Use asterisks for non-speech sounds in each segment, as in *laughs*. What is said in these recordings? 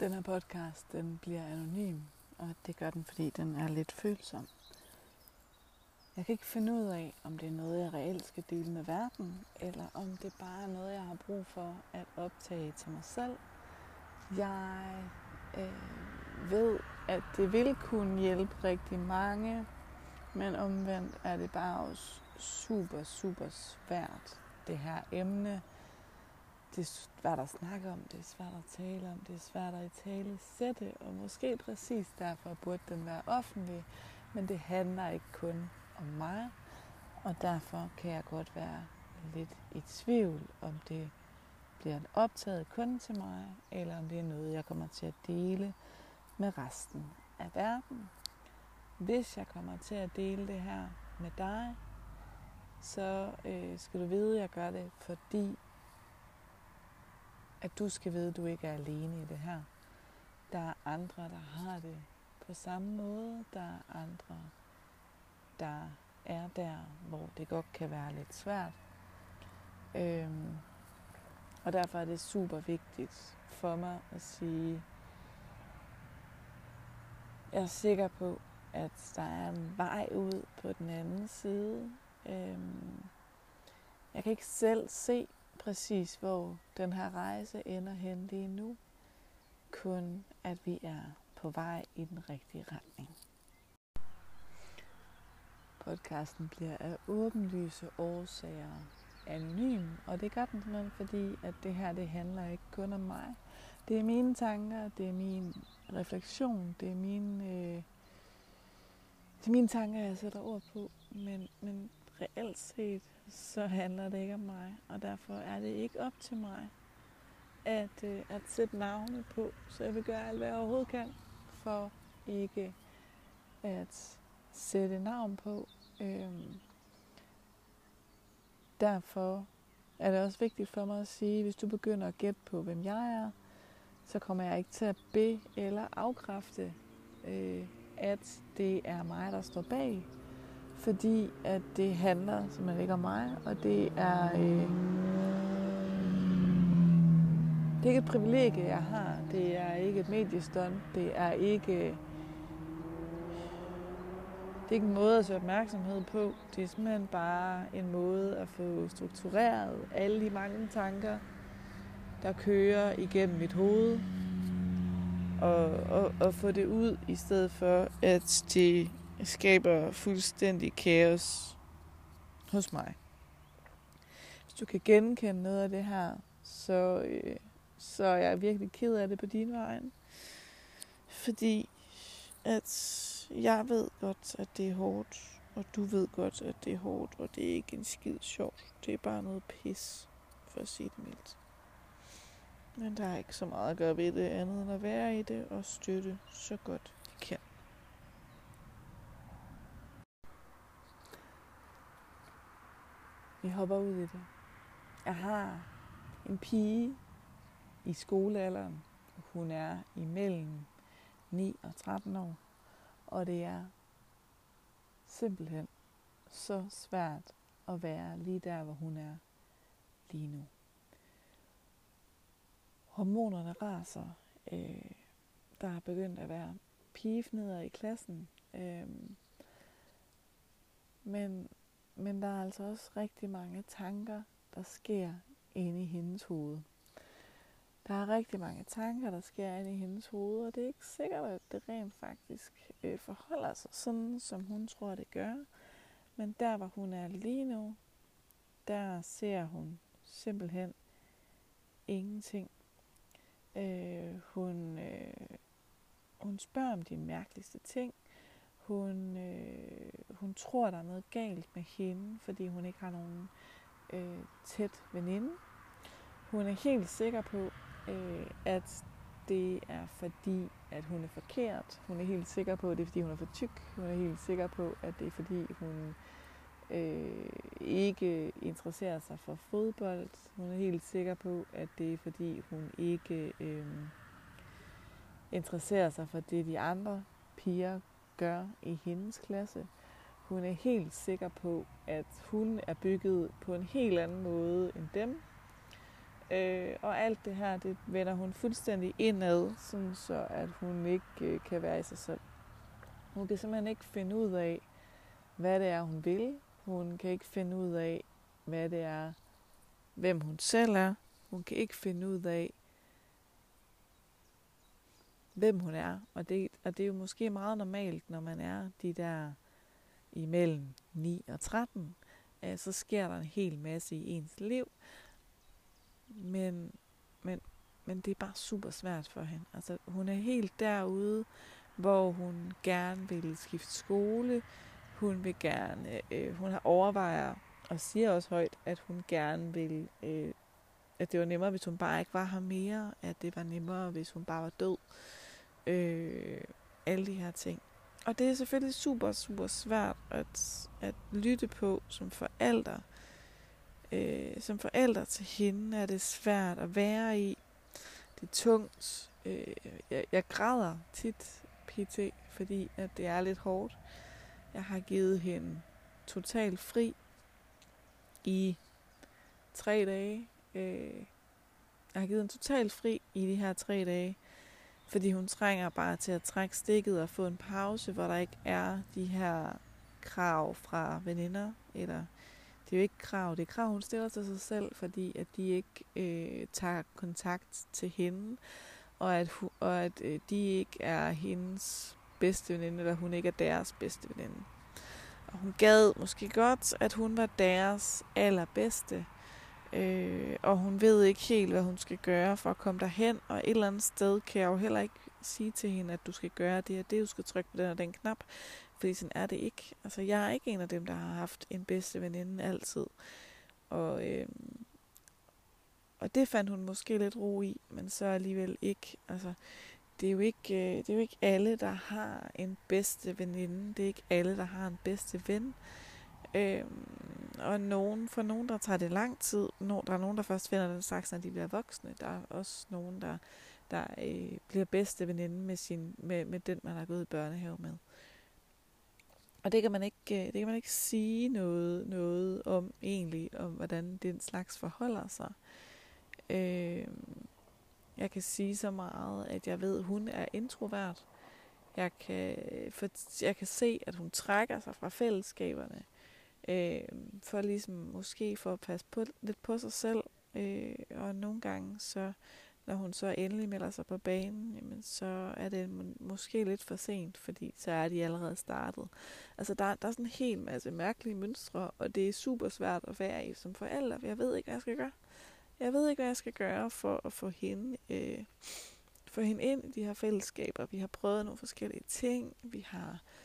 Den her podcast, den bliver anonym, og det gør den, fordi den er lidt følsom. Jeg kan ikke finde ud af, om det er noget, jeg reelt skal dele med verden, eller om det bare er noget, jeg har brug for at optage til mig selv. Jeg øh, ved, at det vil kunne hjælpe rigtig mange, men omvendt er det bare også super, super svært, det her emne det er svært at snakke om, det er svært at tale om, det er svært at i tale sætte, og måske præcis derfor burde den være offentlig, men det handler ikke kun om mig, og derfor kan jeg godt være lidt i tvivl, om det bliver optaget kun til mig, eller om det er noget, jeg kommer til at dele med resten af verden. Hvis jeg kommer til at dele det her med dig, så øh, skal du vide, at jeg gør det, fordi at du skal vide, at du ikke er alene i det her. Der er andre, der har det på samme måde. Der er andre, der er der, hvor det godt kan være lidt svært. Øhm, og derfor er det super vigtigt for mig at sige, jeg er sikker på, at der er en vej ud på den anden side. Øhm, jeg kan ikke selv se præcis, hvor den her rejse ender hen lige nu. Kun at vi er på vej i den rigtige retning. Podcasten bliver af åbenlyse årsager anonym, og det gør den simpelthen, fordi at det her det handler ikke kun om mig. Det er mine tanker, det er min refleksion, det er mine, øh, det er mine tanker, jeg sætter ord på, men, men reelt set så handler det ikke om mig, og derfor er det ikke op til mig at, øh, at sætte navne på. Så jeg vil gøre alt, hvad jeg overhovedet kan, for ikke at sætte navn på. Øhm, derfor er det også vigtigt for mig at sige, hvis du begynder at gætte på, hvem jeg er, så kommer jeg ikke til at be eller afkræfte, øh, at det er mig, der står bag fordi at det handler simpelthen ikke om mig, og det er, øh, det er ikke et privilegie, jeg har. Det er ikke et mediestund. Det er ikke, øh, det er ikke en måde at søge opmærksomhed på. Det er simpelthen bare en måde at få struktureret alle de mange tanker, der kører igennem mit hoved, og, og, og få det ud, i stedet for at det skaber fuldstændig kaos hos mig. Hvis du kan genkende noget af det her, så, øh, så er jeg virkelig ked af det på din vej. Fordi at jeg ved godt, at det er hårdt, og du ved godt, at det er hårdt, og det er ikke en skid sjovt. Det er bare noget pis, for at sige det mildt. Men der er ikke så meget at gøre ved det andet end at være i det og støtte så godt vi hopper ud i det. Jeg har en pige i skolealderen. Hun er imellem 9 og 13 år. Og det er simpelthen så svært at være lige der, hvor hun er lige nu. Hormonerne raser. Øh, der er begyndt at være pigefneder i klassen. Øh, men men der er altså også rigtig mange tanker, der sker inde i hendes hoved. Der er rigtig mange tanker, der sker inde i hendes hoved, og det er ikke sikkert, at det rent faktisk øh, forholder sig sådan, som hun tror, det gør. Men der, hvor hun er lige nu, der ser hun simpelthen ingenting. Øh, hun, øh, hun spørger om de mærkeligste ting. Hun, øh, hun tror, der er noget galt med hende, fordi hun ikke har nogen øh, tæt veninde. Hun er helt sikker på, øh, at det er fordi, at hun er forkert. Hun er helt sikker på, at det er fordi, hun er for tyk. Hun er helt sikker på, at det er fordi, hun øh, ikke interesserer sig for fodbold. Hun er helt sikker på, at det er fordi, hun ikke øh, interesserer sig for det, de andre piger gør i hendes klasse. Hun er helt sikker på, at hun er bygget på en helt anden måde end dem. Øh, og alt det her, det vender hun fuldstændig indad, sådan så at hun ikke øh, kan være i sig selv. Hun kan simpelthen ikke finde ud af, hvad det er, hun vil. Hun kan ikke finde ud af, hvad det er, hvem hun selv er. Hun kan ikke finde ud af, hvem hun er. Og det, og det er jo måske meget normalt, når man er de der imellem 9 og 13, øh, så sker der en hel masse i ens liv. Men, men, men det er bare super svært for hende. Altså, hun er helt derude, hvor hun gerne vil skifte skole. Hun vil gerne, øh, hun har overvejer og siger også højt, at hun gerne vil, øh, at det var nemmere, hvis hun bare ikke var her mere, at det var nemmere, hvis hun bare var død. Øh, Øh, alle de her ting. Og det er selvfølgelig super, super svært at, at lytte på som forældre. Øh, som forældre til hende er det svært at være i. Det er tungt. Øh, jeg, jeg græder tit pt, fordi at det er lidt hårdt. Jeg har givet hende totalt fri i tre dage. Øh, jeg har givet hende totalt fri i de her tre dage. Fordi hun trænger bare til at trække stikket og få en pause, hvor der ikke er de her krav fra veninder. Eller det er jo ikke krav, det er krav, hun stiller til sig selv, fordi at de ikke øh, tager kontakt til hende, og at, og at øh, de ikke er hendes bedste veninde, eller hun ikke er deres bedste veninde. Og hun gad måske godt, at hun var deres allerbedste, Øh, og hun ved ikke helt, hvad hun skal gøre for at komme derhen. Og et eller andet sted kan jeg jo heller ikke sige til hende, at du skal gøre det og det, du skal trykke på den og den knap. Fordi sådan er det ikke. Altså, jeg er ikke en af dem, der har haft en bedste veninde altid. Og, øh, og det fandt hun måske lidt ro i, men så alligevel ikke. Altså, det er jo ikke, øh, det er jo ikke alle, der har en bedste veninde. Det er ikke alle, der har en bedste ven. Øh, Øhm, og nogen, for nogen, der tager det lang tid. No, der er nogen, der først finder den slags, når de bliver voksne. Der er også nogen, der, der øh, bliver bedste veninde med, sin, med, med den, man har gået i børnehave med. Og det kan man ikke, øh, det kan man ikke sige noget, noget om egentlig, om hvordan den slags forholder sig. Øh, jeg kan sige så meget, at jeg ved, at hun er introvert. Jeg kan, øh, for, jeg kan se, at hun trækker sig fra fællesskaberne. Øh, for ligesom måske for at passe på, lidt på sig selv. Øh, og nogle gange, så når hun så endelig melder sig på banen, jamen, så er det må, måske lidt for sent, fordi så er de allerede startet. Altså der, der er sådan en hel masse mærkelige mønstre, og det er super svært at være i som forælder. Jeg ved ikke, hvad jeg skal gøre. Jeg ved ikke, hvad jeg skal gøre for at få hende, øh, få hende ind i de her fællesskaber. Vi har prøvet nogle forskellige ting. Vi har Øh,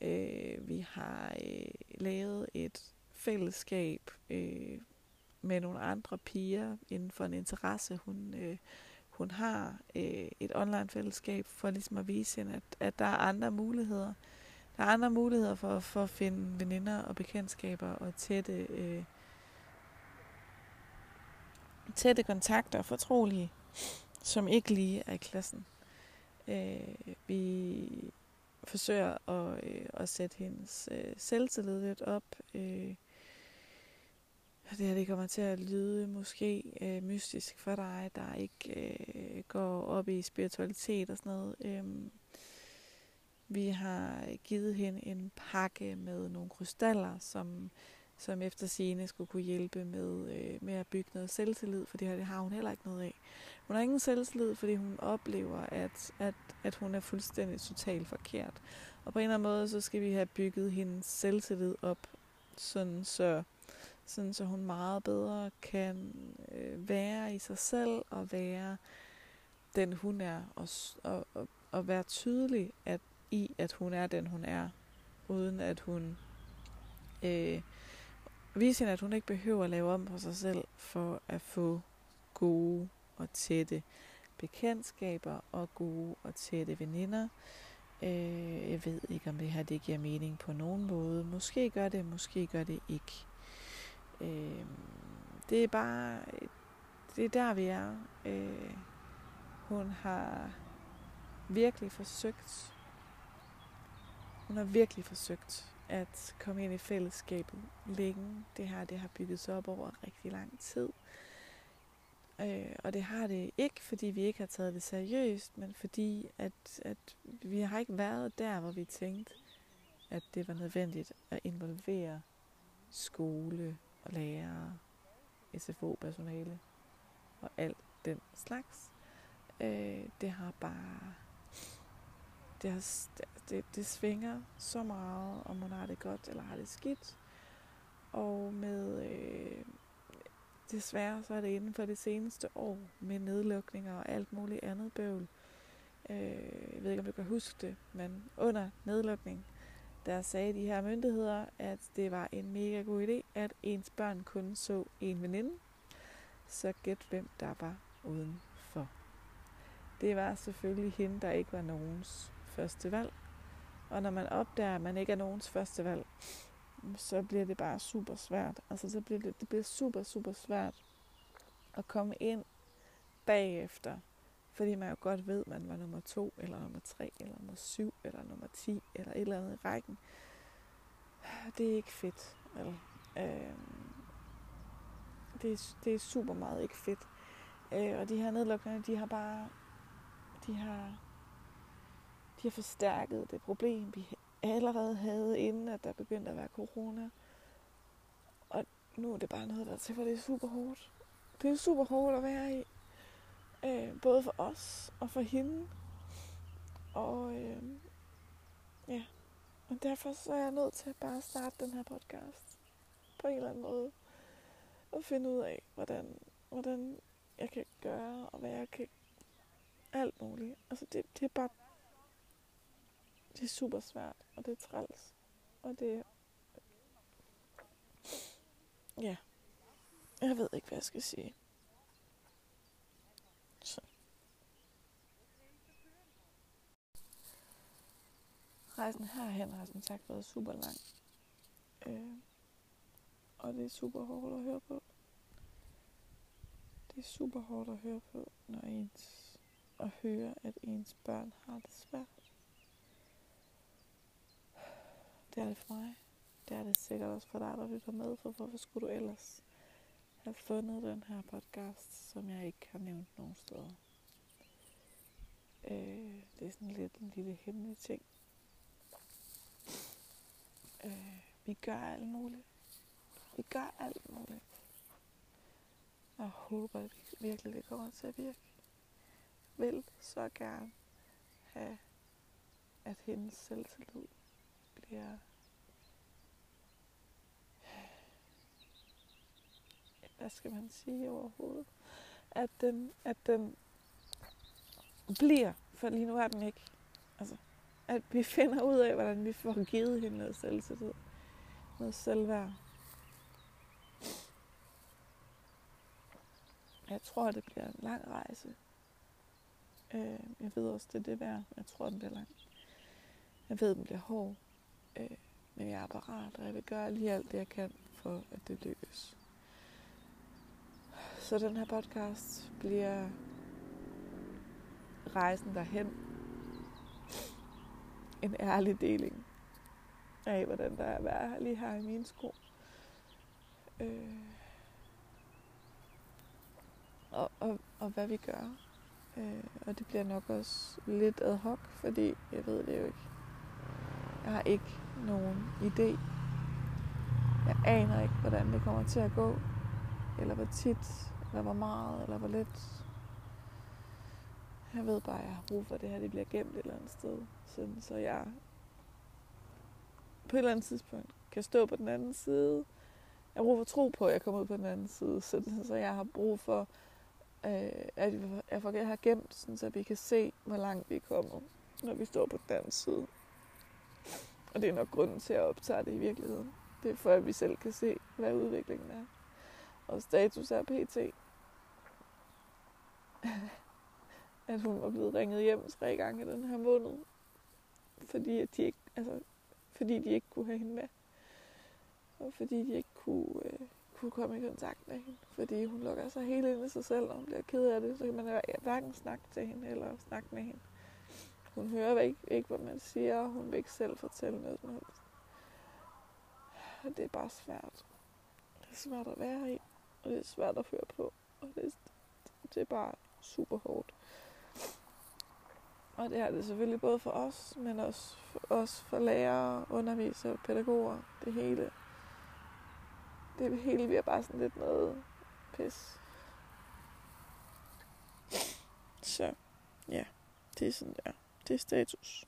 Øh, vi har øh, lavet et fællesskab øh, med nogle andre piger inden for en interesse, hun, øh, hun har. Øh, et online fællesskab for ligesom at vise hende, at, at der er andre muligheder. Der er andre muligheder for, for at finde veninder og bekendtskaber og tætte, øh, tætte kontakter, fortrolige, som ikke lige er i klassen. Øh, vi forsøger at, øh, at sætte hendes øh, selvtillid lidt op. Øh, det her det kommer til at lyde måske øh, mystisk for dig, der ikke øh, går op i spiritualitet og sådan noget. Øh, vi har givet hende en pakke med nogle krystaller, som, som efter sine skulle kunne hjælpe med, øh, med at bygge noget selvtillid, for det har hun heller ikke noget af. Hun har ingen selvtillid, fordi hun oplever, at, at, at hun er fuldstændig totalt forkert. Og på en eller anden måde, så skal vi have bygget hendes selvtillid op, sådan så, sådan så hun meget bedre kan øh, være i sig selv og være den hun er, og, og, og, og være tydelig at, i, at hun er den hun er, uden at hun øh, vise hende, at hun ikke behøver at lave om på sig selv for at få gode og tætte bekendtskaber og gode og tætte veninder. Øh, jeg ved ikke, om det her det giver mening på nogen måde. Måske gør det, måske gør det ikke. Øh, det er bare, det er der vi er. Øh, hun har virkelig forsøgt, hun har virkelig forsøgt at komme ind i fællesskabet længe. Det her det har bygget sig op over rigtig lang tid. Øh, og det har det ikke, fordi vi ikke har taget det seriøst, men fordi at, at vi har ikke været der, hvor vi tænkte, at det var nødvendigt at involvere skole og lærere, SFO-personale og alt den slags. Øh, det har bare... Det, har, det, det svinger så meget, om hun har det godt eller har det skidt. Og med... Øh, desværre så er det inden for det seneste år med nedlukninger og alt muligt andet bøvl. Øh, jeg ved ikke, om du kan huske det, men under nedlukning, der sagde de her myndigheder, at det var en mega god idé, at ens børn kun så en veninde. Så gæt hvem der var udenfor. Det var selvfølgelig hende, der ikke var nogens første valg. Og når man opdager, at man ikke er nogens første valg, så bliver det bare super svært. Altså så bliver det, det bliver super, super svært at komme ind bagefter. Fordi man jo godt ved, at man var nummer to, eller nummer tre, eller nummer syv, eller nummer ti, eller et eller andet i rækken. Det er ikke fedt. Eller, øh, det, er, det er super meget ikke fedt. Øh, og de her nedlukninger, de har bare, de har, de har forstærket det problem, vi allerede havde, inden at der begyndte at være corona. Og nu er det bare noget, der til, for det er super hårdt. Det er super hårdt at være i. Øh, både for os og for hende. Og øh, ja, og derfor så er jeg nødt til at bare starte den her podcast. På en eller anden måde. Og finde ud af, hvordan, hvordan jeg kan gøre, og hvad jeg kan... Alt muligt. Altså det, det er bare det er super svært, og det er træls. Og det Ja. Jeg ved ikke, hvad jeg skal sige. Så. Rejsen herhen har som sagt været super lang. Øh, og det er super hårdt at høre på. Det er super hårdt at høre på, når ens at høre, at ens børn har det svært. Det er det for mig. Det er det sikkert også for dig, der lytter med, for hvorfor skulle du ellers have fundet den her podcast, som jeg ikke har nævnt nogen steder. Øh, det er sådan lidt en lille hemmelig ting. Øh, vi gør alt muligt. Vi gør alt muligt. Jeg håber at virkelig, det kommer til at virke. Vil så gerne have, at hendes selvtillid bliver hvad skal man sige overhovedet, at den, at den bliver, for lige nu er den ikke. Altså, at vi *laughs* finder ud af, hvordan vi får givet hende noget selvtillid, noget selvværd. Jeg tror, det bliver en lang rejse. Øh, jeg ved også, det er det værd. Jeg tror, den bliver lang. Jeg ved, den bliver hård. Øh, men jeg er parat, og jeg vil gøre lige alt det, jeg kan, for at det lykkes. Så den her podcast bliver rejsen derhen. En ærlig deling af, hvordan der er at være lige her i mine sko. Øh, og, og, og hvad vi gør. Øh, og det bliver nok også lidt ad hoc, fordi jeg ved det jo ikke. Jeg har ikke nogen idé. Jeg aner ikke, hvordan det kommer til at gå. Eller hvor tit eller hvor meget, eller hvor lidt. Jeg ved bare, at jeg har brug for, at det her det bliver gemt et eller andet sted. Sådan, så jeg på et eller andet tidspunkt kan stå på den anden side. Jeg har brug for tro på, at jeg kommer ud på den anden side. Så, så jeg har brug for, øh, at jeg får det her gemt, sådan, så vi kan se, hvor langt vi er kommet, når vi står på den anden side. Og det er nok grunden til at optage det i virkeligheden. Det er for, at vi selv kan se, hvad udviklingen er og status er pt. *laughs* at hun var blevet ringet hjem tre gange i den her måned. Fordi, at de ikke, altså, fordi de ikke kunne have hende med. Og fordi de ikke kunne, øh, kunne komme i kontakt med hende. Fordi hun lukker sig helt ind i sig selv, og hun bliver ked af det. Så kan man hverken snakke til hende eller snakke med hende. Hun hører ikke, ikke hvad man siger, og hun vil ikke selv fortælle noget som helst. Og det er bare svært. Det er svært at være i. Og det er svært at høre på. Og det, Det er bare super hårdt. Og det er det selvfølgelig både for os, men også for, også for lærere, undervisere, pædagoger, det hele. Det hele bliver bare sådan lidt noget pis. Så ja, det er sådan der. Det er status.